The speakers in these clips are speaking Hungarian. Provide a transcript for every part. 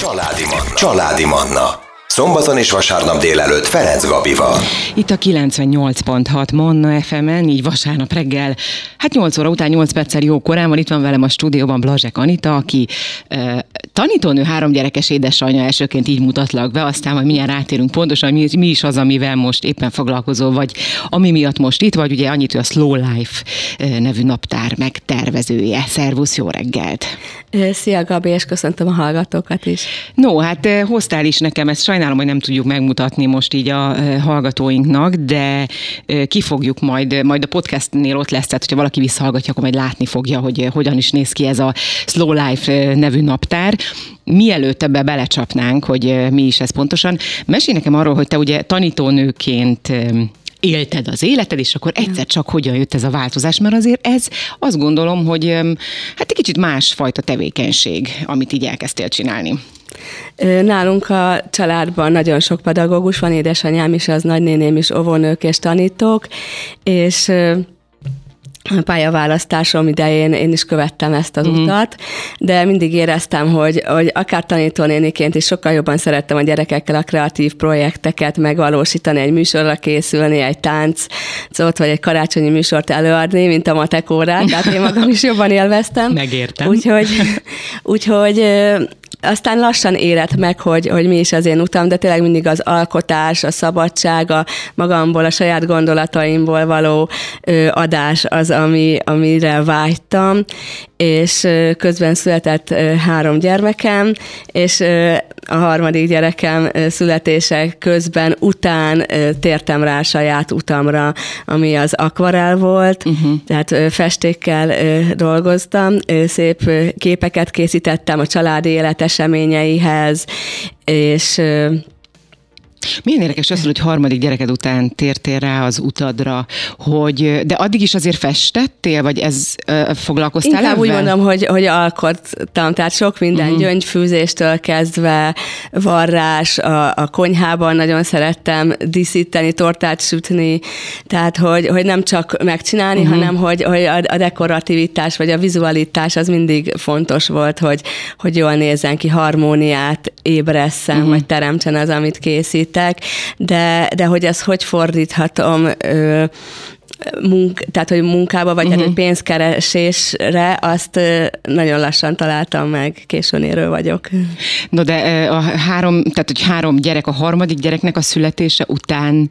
Családi Manna. Családi Manna. Szombaton és vasárnap délelőtt Ferenc Gabival. Itt a 98.6 Manna FM-en, így vasárnap reggel, hát 8 óra után 8 perccel jó korán van, itt van velem a stúdióban Blazsek Anita, aki e, tanítónő három gyerekes édesanyja, elsőként így mutatlak be, aztán majd mindjárt rátérünk pontosan, mi, mi is az, amivel most éppen foglalkozol, vagy ami miatt most itt vagy, ugye annyit, hogy a Slow Life nevű naptár megtervezője. Szervusz, jó reggelt! Szia Gabi, és köszöntöm a hallgatókat is. No, hát hoztál is nekem, ezt sajnálom, hogy nem tudjuk megmutatni most így a hallgatóinknak, de ki fogjuk majd, majd a podcastnél ott lesz, tehát hogyha valaki visszahallgatja, akkor majd látni fogja, hogy hogyan is néz ki ez a Slow Life nevű naptár. Mielőtt ebbe belecsapnánk, hogy mi is ez pontosan, mesélj nekem arról, hogy te ugye tanítónőként élted az életed, és akkor egyszer csak hogyan jött ez a változás, mert azért ez azt gondolom, hogy hát egy kicsit másfajta tevékenység, amit így elkezdtél csinálni. Nálunk a családban nagyon sok pedagógus van, édesanyám is, az nagynéném is, óvónők és tanítók, és pályaválasztásom idején én is követtem ezt az uh-huh. utat, de mindig éreztem, hogy, hogy akár tanítónéniként is sokkal jobban szerettem a gyerekekkel a kreatív projekteket megvalósítani, egy műsorra készülni, egy tánc, szóval vagy egy karácsonyi műsort előadni, mint a matekórát, tehát én magam is jobban élveztem. Megértem. Úgyhogy, úgyhogy aztán lassan érett meg, hogy, hogy mi is az én utam, de tényleg mindig az alkotás, a szabadság, a magamból, a saját gondolataimból való ö, adás az, ami, amire vágytam, és ö, közben született ö, három gyermekem, és ö, a harmadik gyerekem születése közben után tértem rá a saját utamra, ami az akvarel volt, uh-huh. tehát festékkel dolgoztam, szép képeket készítettem a családi élet eseményeihez, és milyen érdekes az, hogy harmadik gyereked után tértél rá az utadra, hogy, de addig is azért festettél, vagy ez uh, foglalkoztál Inkább ebben? úgy mondom, hogy, hogy alkottam, tehát sok minden uh-huh. gyöngyfűzéstől kezdve, varrás, a, a konyhában nagyon szerettem díszíteni, tortát sütni, tehát hogy, hogy nem csak megcsinálni, uh-huh. hanem hogy, hogy a, a dekorativitás, vagy a vizualitás az mindig fontos volt, hogy, hogy jól nézzen ki, harmóniát ébresszen, uh-huh. vagy teremtsen az, amit készít segítek, de, de hogy ezt hogy fordíthatom ö, munk, tehát hogy munkába, vagy uh-huh. pénzkeresésre, azt nagyon lassan találtam meg, későn érő vagyok. No de a három, tehát hogy három gyerek, a harmadik gyereknek a születése után...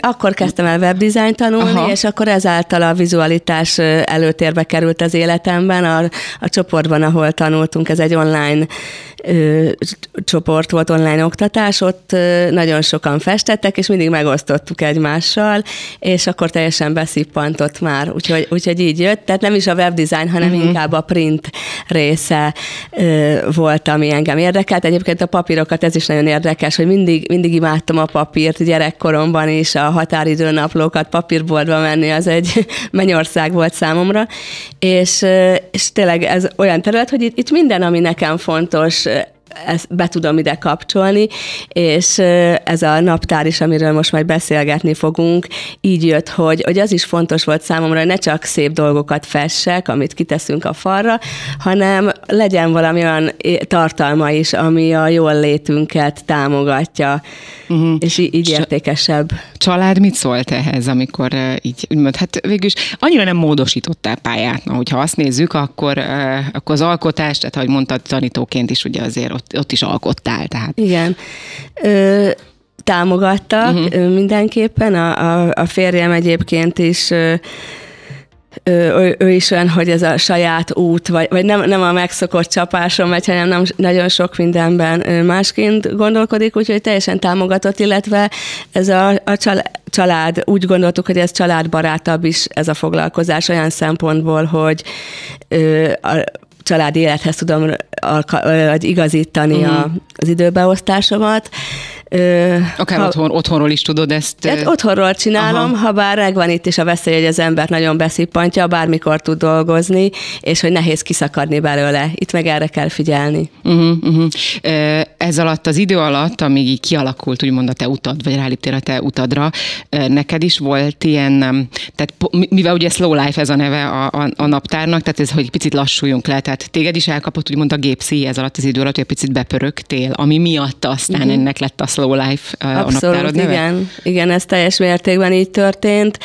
Akkor kezdtem el webdesign tanulni, Aha. és akkor ezáltal a vizualitás előtérbe került az életemben. A, a csoportban, ahol tanultunk, ez egy online ö, csoport volt, online oktatás, ott ö, nagyon sokan festettek, és mindig megosztottuk egymással, és akkor teljesen beszippantott már, úgyhogy, úgyhogy így jött. Tehát nem is a webdesign, hanem uh-huh. inkább a print része ö, volt, ami engem érdekelt. Egyébként a papírokat, ez is nagyon érdekes, hogy mindig, mindig imádtam a papírt gyerekkoromban is, a határidőnaplókat papírboltba menni, az egy mennyország volt számomra, és, és tényleg ez olyan terület, hogy itt, itt minden, ami nekem fontos, ezt be tudom ide kapcsolni, és ez a naptár is, amiről most majd beszélgetni fogunk, így jött, hogy, hogy az is fontos volt számomra, hogy ne csak szép dolgokat fessek, amit kiteszünk a falra, hanem legyen valami olyan tartalma is, ami a jól létünket támogatja, uh-huh. és így, így értékesebb. Család mit szólt ehhez, amikor így úgymond, hát végül is annyira nem módosítottál pályát, na, hogyha azt nézzük, akkor, akkor az alkotás, tehát ahogy mondtad, tanítóként is ugye azért ott, ott is alkottál. Tehát. Igen. Ö, támogattak uh-huh. mindenképpen. A, a, a férjem egyébként is ő, ő is olyan, hogy ez a saját út, vagy, vagy nem, nem a megszokott csapásom megy, hanem nem, nagyon sok mindenben másként gondolkodik, úgyhogy teljesen támogatott, illetve ez a, a család, úgy gondoltuk, hogy ez családbarátabb is ez a foglalkozás olyan szempontból, hogy a családi élethez tudom vagy igazítani uh-huh. a, az időbeosztásomat. Akár ha, otthon, otthonról is tudod ezt? Hát otthonról csinálom, Aha. ha bár megvan itt is a veszély, hogy az ember nagyon beszippantja, bármikor tud dolgozni, és hogy nehéz kiszakadni belőle. Itt meg erre kell figyelni. Uh-huh, uh-huh. ez alatt az idő alatt, amíg így kialakult úgymond a te utad, vagy ráléptél a te utadra, neked is volt ilyen, tehát mivel ugye slow life ez a neve a, a, a naptárnak, tehát ez, hogy picit lassuljunk le, tehát téged is elkapott úgymond a gépszi ez alatt az idő alatt, hogy picit bepörögtél, ami miatt aztán uh-huh. ennek lett a slow life a Abszolút, naptárod neve? igen. Igen, ez teljes mértékben így történt.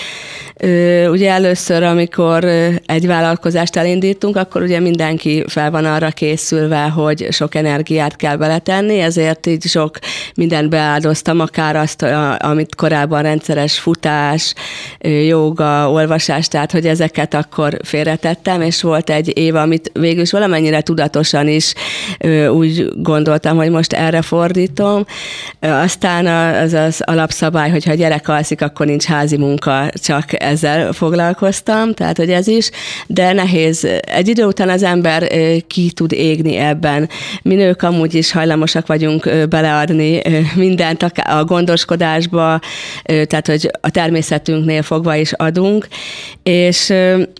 Ugye először, amikor egy vállalkozást elindítunk, akkor ugye mindenki fel van arra készülve, hogy sok energiát kell beletenni, ezért így sok mindent beáldoztam, akár azt, amit korábban rendszeres futás, joga, olvasás, tehát hogy ezeket akkor félretettem, és volt egy év, amit végül is valamennyire tudatosan is úgy gondoltam, hogy most erre fordítom. Aztán az az alapszabály, hogyha a gyerek alszik, akkor nincs házi munka, csak ezzel foglalkoztam, tehát hogy ez is, de nehéz. Egy idő után az ember ki tud égni ebben. Mi nők amúgy is hajlamosak vagyunk beleadni mindent a gondoskodásba, tehát hogy a természetünknél fogva is adunk, és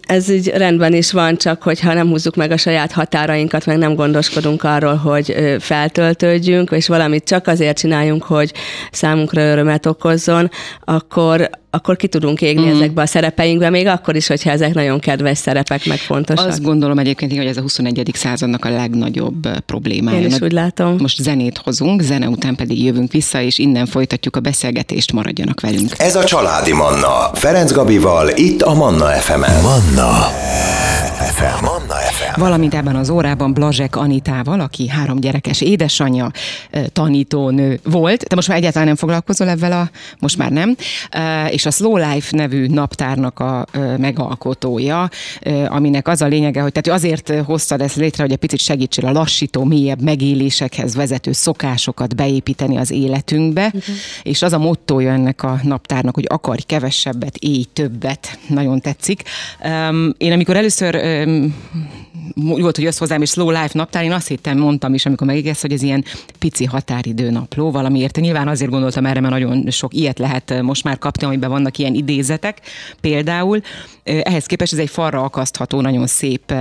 ez így rendben is van, csak hogyha nem húzzuk meg a saját határainkat, meg nem gondoskodunk arról, hogy feltöltődjünk, és valamit csak azért csináljunk, hogy számunkra örömet okozzon, akkor, akkor ki tudunk égni mm. ezekbe a szerepeinkbe, még akkor is, hogyha ezek nagyon kedves szerepek, meg fontosak. Azt gondolom egyébként, hogy ez a 21. századnak a legnagyobb problémája. Én is úgy látom. Most zenét hozunk, zene után pedig jövünk vissza, és innen folytatjuk a beszélgetést, maradjanak velünk. Ez a Családi Manna. Ferenc Gabival, itt a Manna FM-en. Manna FM. Manna FM. Valamint ebben az órában Blazsek Anitával, aki három gyerekes édesanyja, tanítónő volt. Te most már egyáltalán nem foglalkozol ebben a, most már nem, és a Slow Life nevű naptárnak a megalkotója, aminek az a lényege, hogy tehát azért hoztad ezt létre, hogy egy picit segítsél a lassító, mélyebb megélésekhez vezető szokásokat beépíteni az életünkbe, uh-huh. és az a mottója ennek a naptárnak, hogy akarj kevesebbet, éj többet. Nagyon tetszik. Én amikor először volt, hogy jössz hozzám, és slow life naptár, én azt hittem, mondtam is, amikor megígérsz, hogy ez ilyen pici határidő napló valamiért. Nyilván azért gondoltam erre, mert nagyon sok ilyet lehet most már kapni, amiben vannak ilyen idézetek. Például ehhez képest ez egy falra akasztható, nagyon szép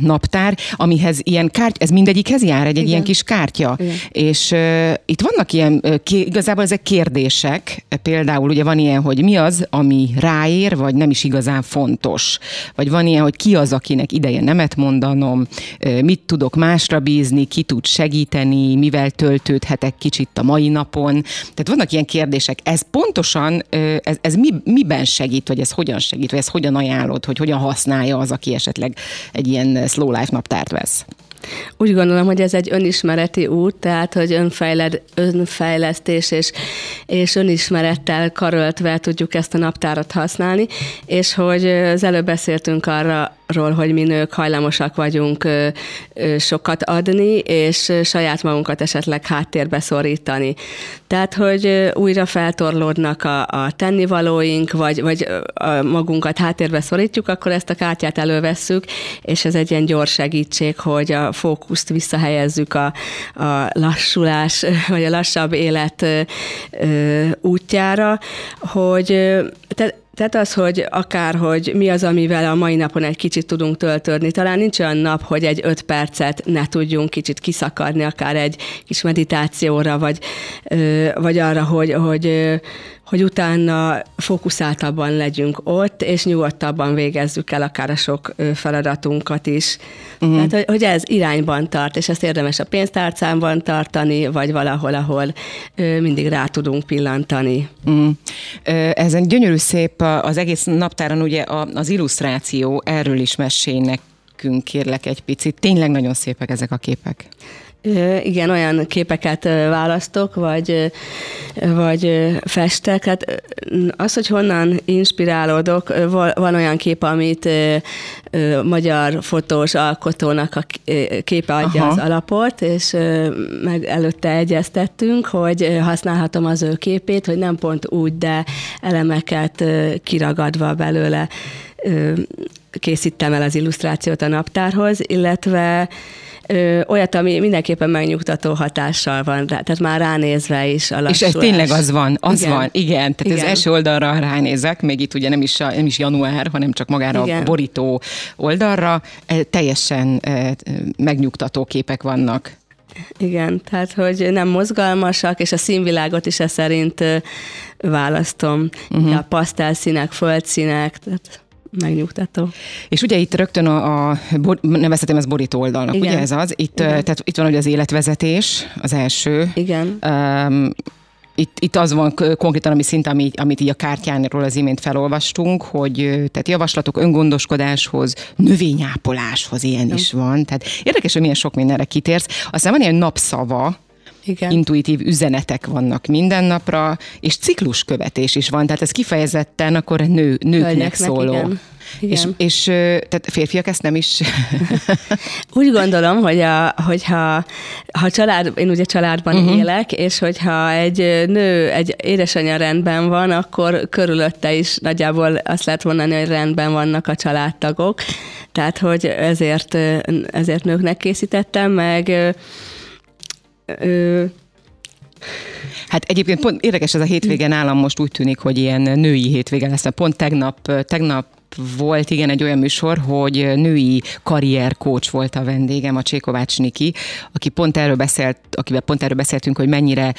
naptár, amihez ilyen kártya, ez mindegyikhez jár, egy, egy ilyen kis kártya. Igen. És uh, itt vannak ilyen, uh, igazából ezek kérdések, például ugye van ilyen, hogy mi az, ami ráér, vagy nem is igazán fontos. Vagy van ilyen, hogy ki az, akinek ideje nemet mondanom, mit tudok másra bízni, ki tud segíteni, mivel töltődhetek kicsit a mai napon. Tehát vannak ilyen kérdések. Ez pontosan, ez, ez mi, miben segít, vagy ez hogyan segít, vagy ez hogyan ajánlod, hogy hogyan használja az, aki esetleg egy ilyen slow life naptárt vesz? Úgy gondolom, hogy ez egy önismereti út, tehát hogy önfejled, önfejlesztés és, és önismerettel karöltve tudjuk ezt a naptárat használni, és hogy az előbb beszéltünk arra, ról, hogy mi nők hajlamosak vagyunk sokat adni, és saját magunkat esetleg háttérbe szorítani. Tehát, hogy újra feltorlódnak a, a tennivalóink, vagy, vagy a magunkat háttérbe szorítjuk, akkor ezt a kártyát elővesszük, és ez egy ilyen gyors segítség, hogy a fókuszt visszahelyezzük a, a lassulás, vagy a lassabb élet útjára, hogy tehát tehát az, hogy akár, hogy mi az, amivel a mai napon egy kicsit tudunk töltődni. Talán nincs olyan nap, hogy egy öt percet ne tudjunk kicsit kiszakadni, akár egy kis meditációra, vagy, vagy arra, hogy, hogy hogy utána fókuszáltabban legyünk ott, és nyugodtabban végezzük el akár a sok feladatunkat is. Uh-huh. Tehát, hogy, hogy ez irányban tart, és ezt érdemes a pénztárcámban tartani, vagy valahol, ahol mindig rá tudunk pillantani. Uh-huh. Ezen gyönyörű szép az egész naptáron ugye az illusztráció, erről is mesélj nekünk, kérlek egy picit. Tényleg nagyon szépek ezek a képek. Igen, olyan képeket választok, vagy, vagy festek. Hát az, hogy honnan inspirálódok, van olyan kép, amit magyar fotós alkotónak a képe adja Aha. az alapot, és meg előtte egyeztettünk, hogy használhatom az ő képét, hogy nem pont úgy, de elemeket kiragadva belőle készítem el az illusztrációt a naptárhoz, illetve ö, olyat, ami mindenképpen megnyugtató hatással van, tehát már ránézve is a lassulás. És ez tényleg az van, az igen. van, igen. Tehát igen. az első oldalra ránézek, még itt ugye nem is, a, nem is január, hanem csak magára igen. a borító oldalra, teljesen megnyugtató képek vannak. Igen, tehát hogy nem mozgalmasak, és a színvilágot is e szerint választom. Uh-huh. A pasztelszínek, földszínek, tehát megnyugtató. És ugye itt rögtön a, a nevezhetem ezt borító oldalnak, Igen. ugye ez az? Itt, Igen. tehát itt van ugye az életvezetés, az első. Igen. Um, itt, itt az van konkrétan, ami szint, amit, amit így a kártyánról az imént felolvastunk, hogy tehát javaslatok öngondoskodáshoz, növényápoláshoz ilyen is van. Tehát érdekes, hogy milyen sok mindenre kitérsz. Aztán van ilyen napszava, igen. intuitív üzenetek vannak minden napra, és cikluskövetés is van, tehát ez kifejezetten akkor nő, nőknek Hölgyeknek, szóló. Igen. Igen. És, és tehát férfiak ezt nem is? Úgy gondolom, hogy a, hogyha ha család, én ugye családban uh-huh. élek, és hogyha egy nő, egy édesanyja rendben van, akkor körülötte is nagyjából azt lehet mondani, hogy rendben vannak a családtagok. Tehát, hogy ezért, ezért nőknek készítettem, meg ö, Hát egyébként pont érdekes ez a hétvége nálam most úgy tűnik, hogy ilyen női hétvége lesz. Pont tegnap, tegnap volt igen egy olyan műsor, hogy női karrierkócs volt a vendégem, a Csékovács Niki, aki pont erről beszélt, akivel pont erről beszéltünk, hogy mennyire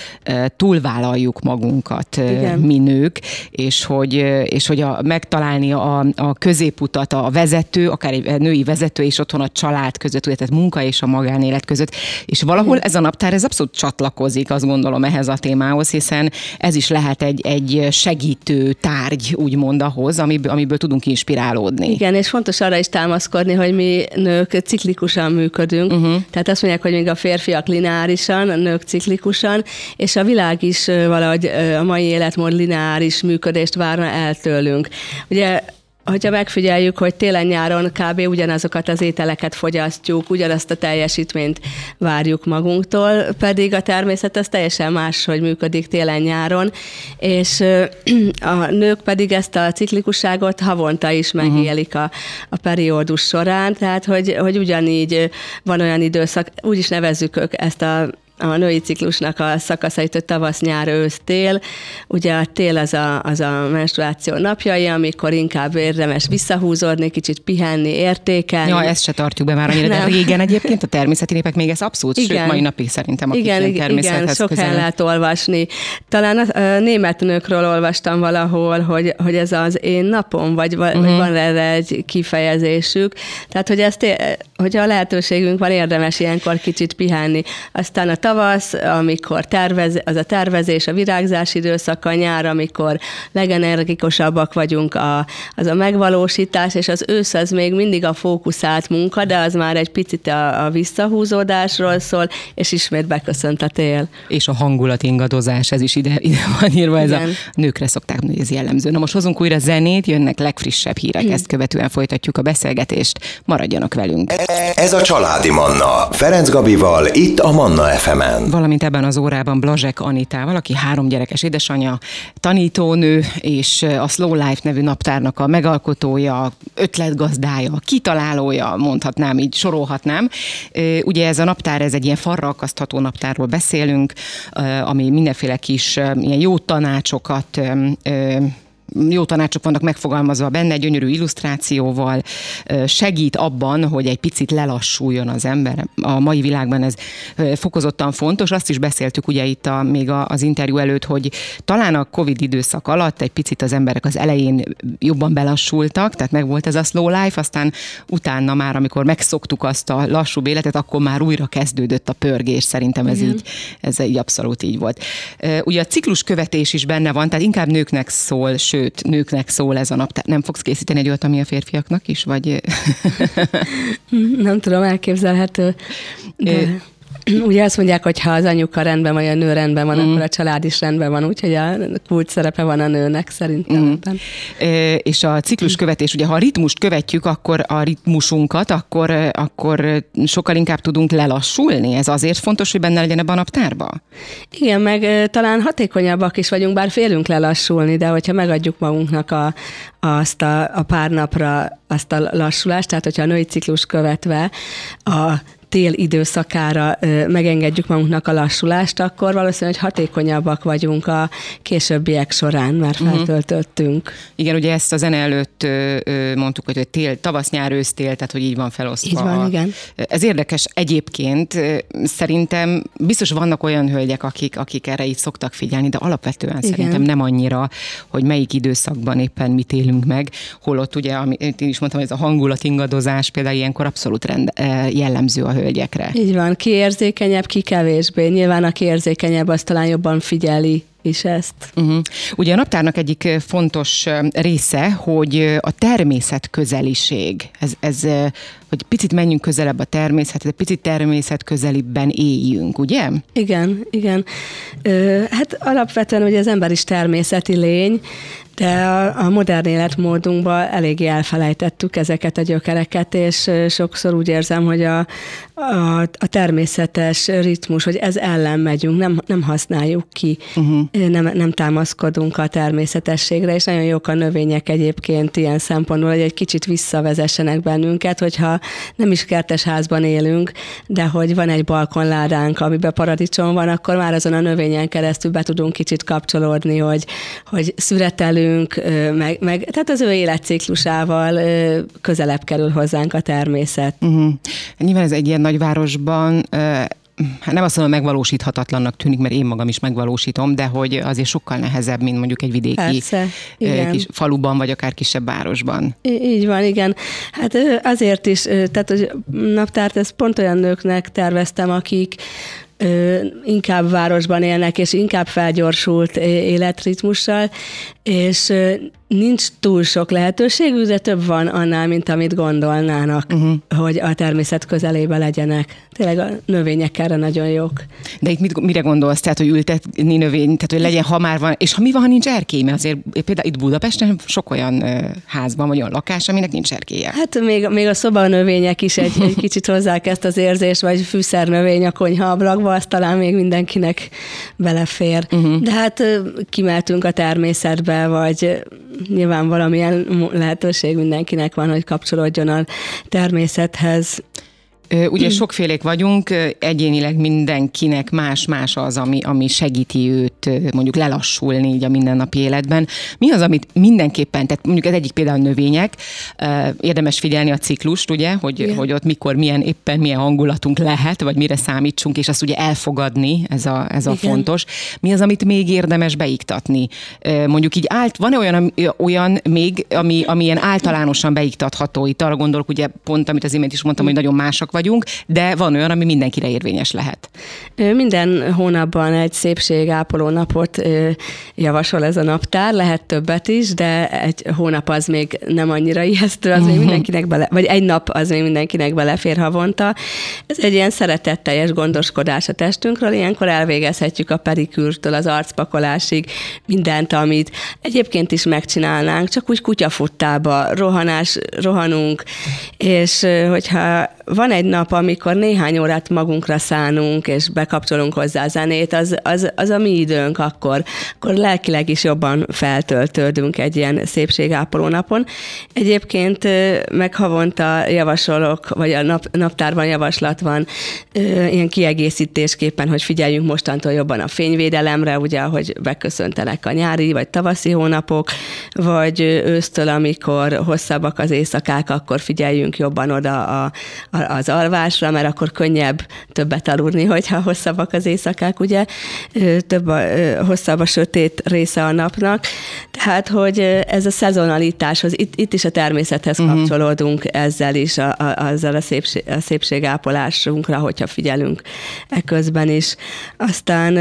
túlvállaljuk magunkat igen. mi nők, és hogy, és hogy a, megtalálni a, a középutat a vezető, akár egy női vezető és otthon a család között, tehát munka és a magánélet között. És valahol ez a naptár, ez abszolút csatlakozik, azt gondolom ehhez a témához, hiszen ez is lehet egy, egy segítő tárgy, úgymond ahhoz, amiből, amiből tudunk is inspirálódni. Igen, és fontos arra is támaszkodni, hogy mi nők ciklikusan működünk. Uh-huh. Tehát azt mondják, hogy még a férfiak lineárisan, a nők ciklikusan, és a világ is valahogy a mai életmód lineáris működést várna el tőlünk. Ugye hogyha megfigyeljük, hogy télen-nyáron kb. ugyanazokat az ételeket fogyasztjuk, ugyanazt a teljesítményt várjuk magunktól, pedig a természet az teljesen más, hogy működik télen-nyáron, és a nők pedig ezt a ciklikusságot havonta is mhm. megélik a, a periódus során, tehát hogy, hogy ugyanígy van olyan időszak, úgy is nevezzük ezt a a női ciklusnak a szakaszait, hogy tavasz, nyár, ősz, tél. Ugye a tél az a, az a menstruáció napjai, amikor inkább érdemes visszahúzódni, kicsit pihenni, értékelni. Ja, ezt se tartjuk be már annyira, de régen egyébként a természeti népek még ez abszolút, igen. sőt, mai napig szerintem, akik igen, igen, sok helyen lehet olvasni. Talán a, a német nőkről olvastam valahol, hogy, hogy ez az én napom, vagy, uh-huh. vagy van erre egy kifejezésük. Tehát, hogy ezt, hogyha a lehetőségünk van, érdemes ilyenkor kicsit pihenni. Aztán a tavasz, amikor tervez, az a tervezés, a virágzás időszaka, nyár, amikor legenergikusabbak vagyunk, a, az a megvalósítás, és az ősz az még mindig a fókuszált munka, de az már egy picit a, a visszahúzódásról szól, és ismét beköszönt a tél. És a hangulat ingadozás, ez is ide, ide van írva, ez Igen. a nőkre szokták mondani, ez jellemző. Na most hozunk újra zenét, jönnek legfrissebb hírek, hm. ezt követően folytatjuk a beszélgetést, maradjanak velünk. Ez a Családi Manna, Ferenc Gabival, itt a Manna FM egyetemen. Valamint ebben az órában Blazsek Anitával, aki három gyerekes édesanyja, tanítónő, és a Slow Life nevű naptárnak a megalkotója, ötletgazdája, kitalálója, mondhatnám, így sorolhatnám. Ugye ez a naptár, ez egy ilyen farra akasztható naptárról beszélünk, ami mindenféle kis ilyen jó tanácsokat jó tanácsok vannak megfogalmazva benne, gyönyörű illusztrációval, segít abban, hogy egy picit lelassuljon az ember. A mai világban ez fokozottan fontos. Azt is beszéltük ugye itt a, még az interjú előtt, hogy talán a Covid időszak alatt egy picit az emberek az elején jobban belassultak, tehát meg volt ez a slow life, aztán utána már, amikor megszoktuk azt a lassú életet, akkor már újra kezdődött a pörgés. Szerintem ez, így, ez így abszolút így volt. Ugye a ciklus követés is benne van, tehát inkább nőknek szól, sőt, nőknek szól ez a nap. Tehát nem fogsz készíteni egy olyat, ami a férfiaknak is, vagy... nem tudom, elképzelhető. De... Ugye azt mondják, hogy ha az anyuka rendben van, a nő rendben van, mm. akkor a család is rendben van, úgyhogy a kult szerepe van a nőnek szerintem. Mm. E, és a ciklus követés, ugye ha a ritmust követjük, akkor a ritmusunkat, akkor, akkor sokkal inkább tudunk lelassulni. Ez azért fontos, hogy benne legyen ebben a naptárban? Igen, meg talán hatékonyabbak is vagyunk, bár félünk lelassulni, de hogyha megadjuk magunknak a, azt a, a pár napra azt a lassulást, tehát hogyha a női ciklus követve a tél időszakára megengedjük magunknak a lassulást, akkor valószínűleg hatékonyabbak vagyunk a későbbiek során, már mhm. feltöltöttünk. Uh-huh. Igen, ugye ezt a zene előtt mondtuk, hogy tél, tavasz, nyár, ősztél, tehát hogy így van felosztva. Így van, igen. Ez érdekes egyébként. Szerintem biztos vannak olyan hölgyek, akik, akik erre így szoktak figyelni, de alapvetően igen. szerintem nem annyira, hogy melyik időszakban éppen mit élünk meg, holott ugye, amit én is mondtam, hogy ez a hangulat ingadozás például ilyenkor abszolút rend, jellemző a hölgyekre. Így van, ki érzékenyebb, ki kevésbé. Nyilván aki érzékenyebb, az talán jobban figyeli is ezt. Uh-huh. Ugye a naptárnak egyik fontos része, hogy a természet közeliség. Ez, ez, hogy picit menjünk közelebb a természethez, picit természet közelibben éljünk, ugye? Igen, igen. Ö, hát alapvetően ugye az ember is természeti lény, de a, modern életmódunkban eléggé elfelejtettük ezeket a gyökereket, és sokszor úgy érzem, hogy a, a, a természetes ritmus, hogy ez ellen megyünk, nem, nem használjuk ki, uh-huh. nem, nem támaszkodunk a természetességre, és nagyon jók a növények egyébként ilyen szempontból, hogy egy kicsit visszavezessenek bennünket, hogyha nem is kertes házban élünk, de hogy van egy balkonládánk, amiben paradicsom van, akkor már azon a növényen keresztül be tudunk kicsit kapcsolódni, hogy, hogy szüretelünk, velünk, meg, meg tehát az ő életciklusával közelebb kerül hozzánk a természet. Uh-huh. Nyilván ez egy ilyen nagyvárosban hát nem azt mondom, megvalósíthatatlannak tűnik, mert én magam is megvalósítom, de hogy azért sokkal nehezebb, mint mondjuk egy vidéki Persze, kis faluban, vagy akár kisebb városban. Így van, igen. Hát azért is, tehát hogy naptárt ezt pont olyan nőknek terveztem, akik inkább városban élnek, és inkább felgyorsult életritmussal, és nincs túl sok lehetőségük, de több van annál, mint amit gondolnának, uh-huh. hogy a természet közelébe legyenek. Tényleg a növények erre nagyon jók. De itt mit, mire gondolsz? Tehát, hogy ültetni növény, tehát, hogy legyen, ha már van, és ha mi van, ha nincs erkély? Mert azért például itt Budapesten sok olyan házban, vagy olyan lakás, aminek nincs erkélye. Hát még, még a szobanövények is egy, egy kicsit hozzák ezt az érzést, vagy fűszernövény a konyha ablakba, az talán még mindenkinek belefér. Uh-huh. De hát kimeltünk a természetbe, vagy nyilván valamilyen lehetőség mindenkinek van, hogy kapcsolódjon a természethez. Ugye sokfélék vagyunk, egyénileg mindenkinek más-más az, ami, ami segíti őt mondjuk lelassulni így a mindennapi életben. Mi az, amit mindenképpen, tehát mondjuk ez egyik például növények, érdemes figyelni a ciklust, ugye, hogy, hogy ott mikor, milyen éppen milyen hangulatunk lehet, vagy mire számítsunk, és azt ugye elfogadni, ez a, ez a fontos. Mi az, amit még érdemes beiktatni? Mondjuk így állt, van-e olyan, olyan még, ami, ami ilyen általánosan beiktatható? Itt arra gondolok, ugye pont, amit az imént is mondtam, hogy nagyon másak vagyunk, de van olyan, ami mindenkire érvényes lehet. Minden hónapban egy szépségápoló napot javasol ez a naptár, lehet többet is, de egy hónap az még nem annyira ijesztő, az még mindenkinek bele, vagy egy nap az még mindenkinek belefér havonta. Ez egy ilyen szeretetteljes gondoskodás a testünkről, ilyenkor elvégezhetjük a perikürtől az arcpakolásig mindent, amit egyébként is megcsinálnánk, csak úgy kutyafuttába, rohanás, rohanunk, és hogyha van egy nap, amikor néhány órát magunkra szánunk, és bekapcsolunk hozzá a zenét, az, az, az a mi időnk akkor, akkor lelkileg is jobban feltöltődünk egy ilyen szépségápoló napon. Egyébként meg havonta javasolok, vagy a nap, naptárban javaslat van ilyen kiegészítésképpen, hogy figyeljünk mostantól jobban a fényvédelemre, ugye, hogy beköszöntenek a nyári vagy tavaszi hónapok, vagy ősztől, amikor hosszabbak az éjszakák, akkor figyeljünk jobban oda a, az alvásra, mert akkor könnyebb többet aludni, hogyha hosszabbak az éjszakák, ugye, több a, hosszabb a sötét része a napnak. Tehát, hogy ez a szezonalitáshoz, itt, itt is a természethez uh-huh. kapcsolódunk ezzel is, a, a, azzal a, szépség, a szépségápolásunkra, hogyha figyelünk eközben is. Aztán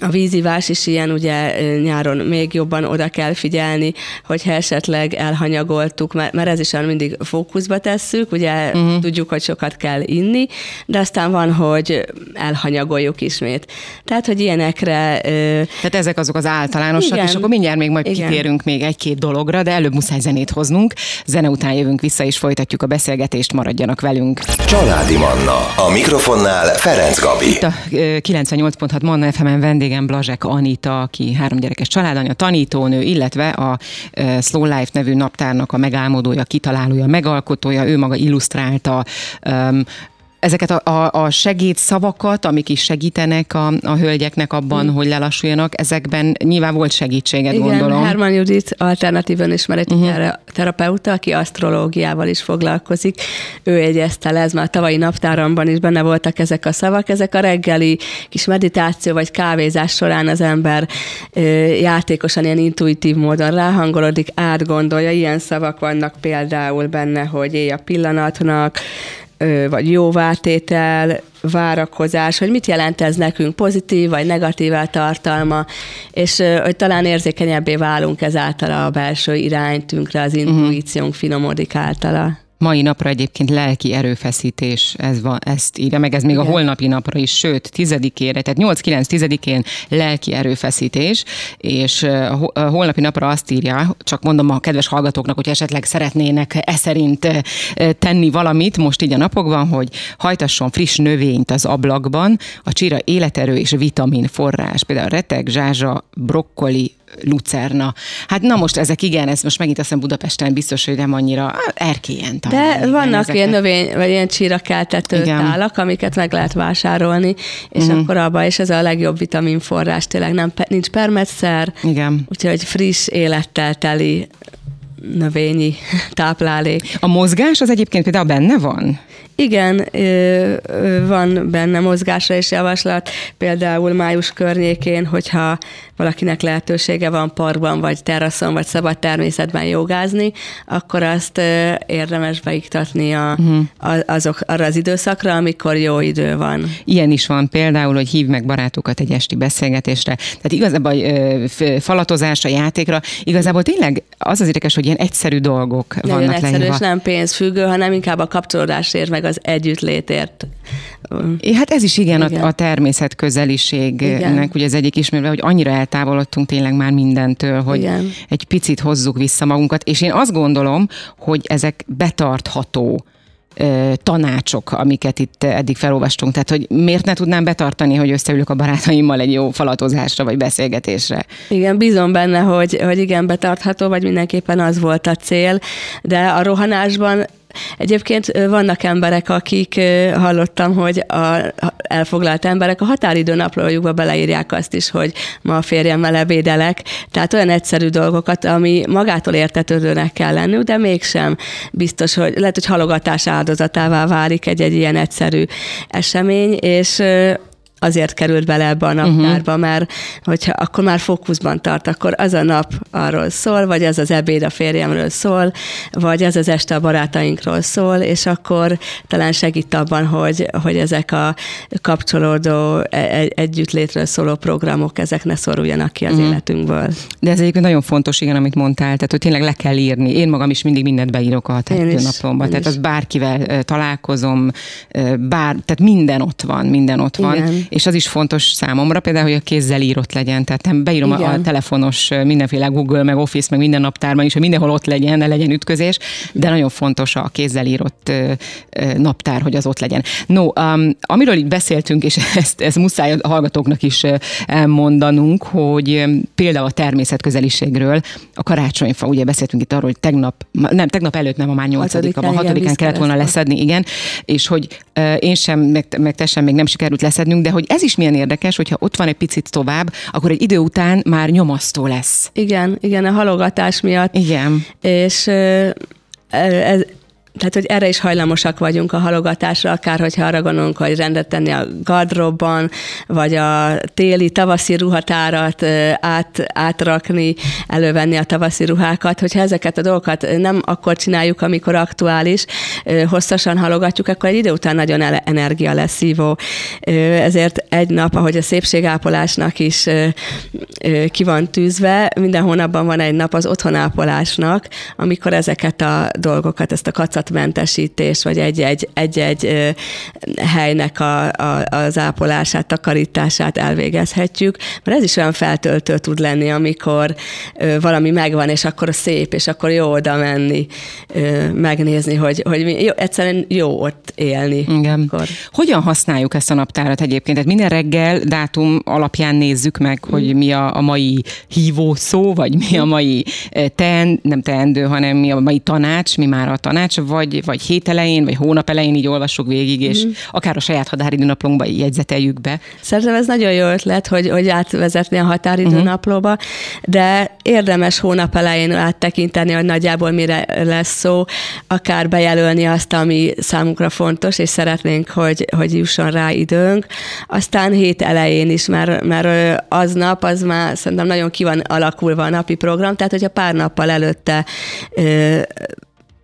a vízivás is ilyen, ugye nyáron még jobban oda kell figyelni, hogyha esetleg elhanyagoltuk, mert, mert ez is olyan mindig fókuszba tesszük, ugye uh-huh. tudjuk, hogy sokat kell inni, de aztán van, hogy elhanyagoljuk ismét. Tehát, hogy ilyenekre... Tehát ezek azok az általánosak, igen, és akkor mindjárt még majd igen. kitérünk még egy-két dologra, de előbb muszáj zenét hoznunk. Zene után jövünk vissza, és folytatjuk a beszélgetést, maradjanak velünk. Családi Manna. A mikrofonnál Ferenc Gabi. Itt a 98.6 Manna fm vendégem Blazsek Anita, aki három gyerekes családanya, tanítónő, illetve a Slow Life nevű naptárnak a megálmodója, kitalálója, megalkotója, ő maga illusztrálta ezeket a, a, a segédszavakat, amik is segítenek a, a hölgyeknek abban, mm. hogy lelassuljanak, ezekben nyilván volt segítséged, Igen, gondolom. Herman Judit alternatíven ismert egy uh-huh. terapeuta, aki asztrológiával is foglalkozik. Ő egyezte le, ez már tavalyi naptáramban is benne voltak ezek a szavak. Ezek a reggeli kis meditáció vagy kávézás során az ember ö, játékosan, ilyen intuitív módon ráhangolodik, átgondolja. Ilyen szavak vannak például benne, hogy élj a pillanatnak, vagy jóvátétel, várakozás, hogy mit jelent ez nekünk, pozitív vagy negatív tartalma, és hogy talán érzékenyebbé válunk ezáltal a belső iránytünkre, az mhm. intuíciónk finomodik általa. Mai napra egyébként lelki erőfeszítés, ez van, ezt írja meg, ez még Igen. a holnapi napra is, sőt, tizedikére, tehát 8-9-10-én lelki erőfeszítés, és a holnapi napra azt írja, csak mondom a kedves hallgatóknak, hogy esetleg szeretnének e szerint tenni valamit most így a napokban, hogy hajtasson friss növényt az ablakban, a csira életerő és vitamin forrás, például reteg, zsázsa, brokkoli, lucerna. Hát na most ezek igen, ez most megint azt hiszem Budapesten biztos, hogy nem annyira erkélyen talán. De vannak ezeket. ilyen növény, vagy ilyen csírakeltető tálak, amiket meg lehet vásárolni, és uh-huh. akkor abban is ez a legjobb vitaminforrás, tényleg nem, nincs permetszer, igen. úgyhogy friss élettel teli növényi táplálék. A mozgás az egyébként például benne van? Igen, van benne mozgásra is javaslat, például május környékén, hogyha valakinek lehetősége van parkban, vagy teraszon, vagy szabad természetben jogázni, akkor azt érdemes beiktatni a, uh-huh. azok, arra az időszakra, amikor jó idő van. Ilyen is van például, hogy hív meg barátokat egy esti beszélgetésre. Tehát igazából falatozásra, játékra, igazából tényleg az az érdekes, hogy ilyen egyszerű dolgok Nagyon vannak egyszerű, leírva. és nem pénzfüggő, hanem inkább a kapcsolódásért, meg az együttlétért. Hát ez is igen, igen. A, a természet közeliségnek igen. ugye az egyik ismerve, hogy annyira eltávolodtunk tényleg már mindentől, hogy igen. egy picit hozzuk vissza magunkat, és én azt gondolom, hogy ezek betartható tanácsok, amiket itt eddig felolvastunk. Tehát, hogy miért ne tudnám betartani, hogy összeülök a barátaimmal egy jó falatozásra vagy beszélgetésre? Igen, bízom benne, hogy, hogy igen, betartható, vagy mindenképpen az volt a cél, de a rohanásban Egyébként vannak emberek, akik hallottam, hogy a elfoglalt emberek a határidő naplójukba beleírják azt is, hogy ma a férjemmel ebédelek. Tehát olyan egyszerű dolgokat, ami magától értetődőnek kell lenni, de mégsem biztos, hogy lehet, hogy halogatás áldozatává válik egy-egy ilyen egyszerű esemény, és azért került bele ebbe a naptárba, uh-huh. mert hogyha akkor már fókuszban tart, akkor az a nap arról szól, vagy az az ebéd a férjemről szól, vagy az az este a barátainkról szól, és akkor talán segít abban, hogy, hogy ezek a kapcsolódó e, együttlétről szóló programok, ezek ne szoruljanak ki az uh-huh. életünkből. De ez egyébként nagyon fontos, igen, amit mondtál, tehát hogy tényleg le kell írni. Én magam is mindig mindent beírok a napomba, tehát is. az bárkivel találkozom, bár, tehát minden ott van, minden ott van. Igen és az is fontos számomra például, hogy a kézzel írott legyen. Tehát nem beírom Igen. a telefonos mindenféle Google, meg Office, meg minden naptárban is, hogy mindenhol ott legyen, ne legyen ütközés, de nagyon fontos a kézzel írott naptár, hogy az ott legyen. No, um, amiről itt beszéltünk, és ezt, ezt muszáj a hallgatóknak is elmondanunk, hogy például a természetközeliségről, a karácsonyfa, ugye beszéltünk itt arról, hogy tegnap, nem, tegnap előtt nem, a már nyolcadika, a hatodikán kellett volna leszedni, igen, és hogy én sem, meg, meg te sem még nem sikerült leszednünk, de hogy ez is milyen érdekes, hogyha ott van egy picit tovább, akkor egy idő után már nyomasztó lesz. Igen, igen, a halogatás miatt. Igen. És ez, tehát, hogy erre is hajlamosak vagyunk a halogatásra, akár hogyha arra gondolunk, hogy rendet tenni a gardróbban, vagy a téli, tavaszi ruhatárat át, átrakni, elővenni a tavaszi ruhákat, hogyha ezeket a dolgokat nem akkor csináljuk, amikor aktuális, hosszasan halogatjuk, akkor egy idő után nagyon energia lesz. Ezért egy nap, ahogy a szépségápolásnak is ki van tűzve, minden hónapban van egy nap az otthonápolásnak, amikor ezeket a dolgokat, ezt a kacat kockázatmentesítés, vagy egy-egy, egy-egy helynek a, a, az ápolását, takarítását elvégezhetjük, mert ez is olyan feltöltő tud lenni, amikor valami megvan, és akkor szép, és akkor jó oda menni, megnézni, hogy, hogy mi, jó, egyszerűen jó ott élni. Igen. Akkor. Hogyan használjuk ezt a naptárat egyébként? Tehát minden reggel dátum alapján nézzük meg, hogy mi a, a mai hívó szó, vagy mi a mai ten, nem teendő, hanem mi a mai tanács, mi már a tanács, vagy, vagy hét elején, vagy hónap elején így olvassuk végig, és mm. akár a saját határidőnaplónkba jegyzeteljük be. Szerintem ez nagyon jó ötlet, hogy, hogy átvezetni a határidőnaplóba, uh-huh. de érdemes hónap elején áttekinteni, hogy nagyjából mire lesz szó, akár bejelölni azt, ami számunkra fontos, és szeretnénk, hogy, hogy jusson rá időnk. Aztán hét elején is, mert, mert aznap az már szerintem nagyon ki van alakulva a napi program, tehát hogyha pár nappal előtte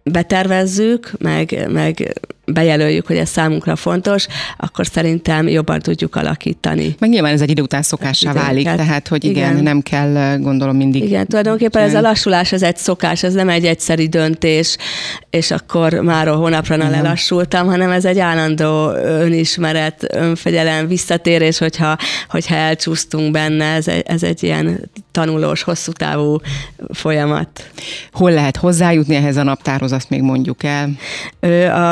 betervezzük, meg, meg bejelöljük, hogy ez számunkra fontos, akkor szerintem jobban tudjuk alakítani. Meg nyilván ez egy idő után szokássá válik, hát, tehát hogy igen, igen, nem kell gondolom mindig. Igen, tulajdonképpen ez a lassulás, ez egy szokás, ez nem egy egyszeri döntés, és akkor már a hónapra na lelassultam, hanem ez egy állandó önismeret, önfegyelem, visszatérés, hogyha, hogyha elcsúsztunk benne, ez egy, ez egy ilyen tanulós, hosszú távú folyamat. Hol lehet hozzájutni ehhez a naptárhoz, azt még mondjuk el?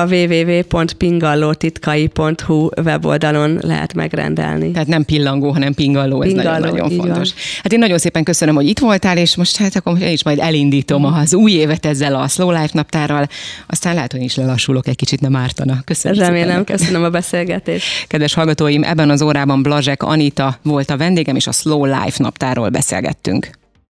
A www.pingallótitkai.hu weboldalon lehet megrendelni. Tehát nem pillangó, hanem pingalló, ez nagyon-nagyon fontos. Van. Hát én nagyon szépen köszönöm, hogy itt voltál, és most hát akkor én is majd elindítom mm. az új évet ezzel a Slow Life naptárral, aztán lehet, hogy is lelassulok egy kicsit, nem ártana. Köszönöm Remélem, szépen köszönöm a beszélgetést. Kedves hallgatóim, ebben az órában Blazsek Anita volt a vendégem, és a Slow Life naptárról beszélgettünk.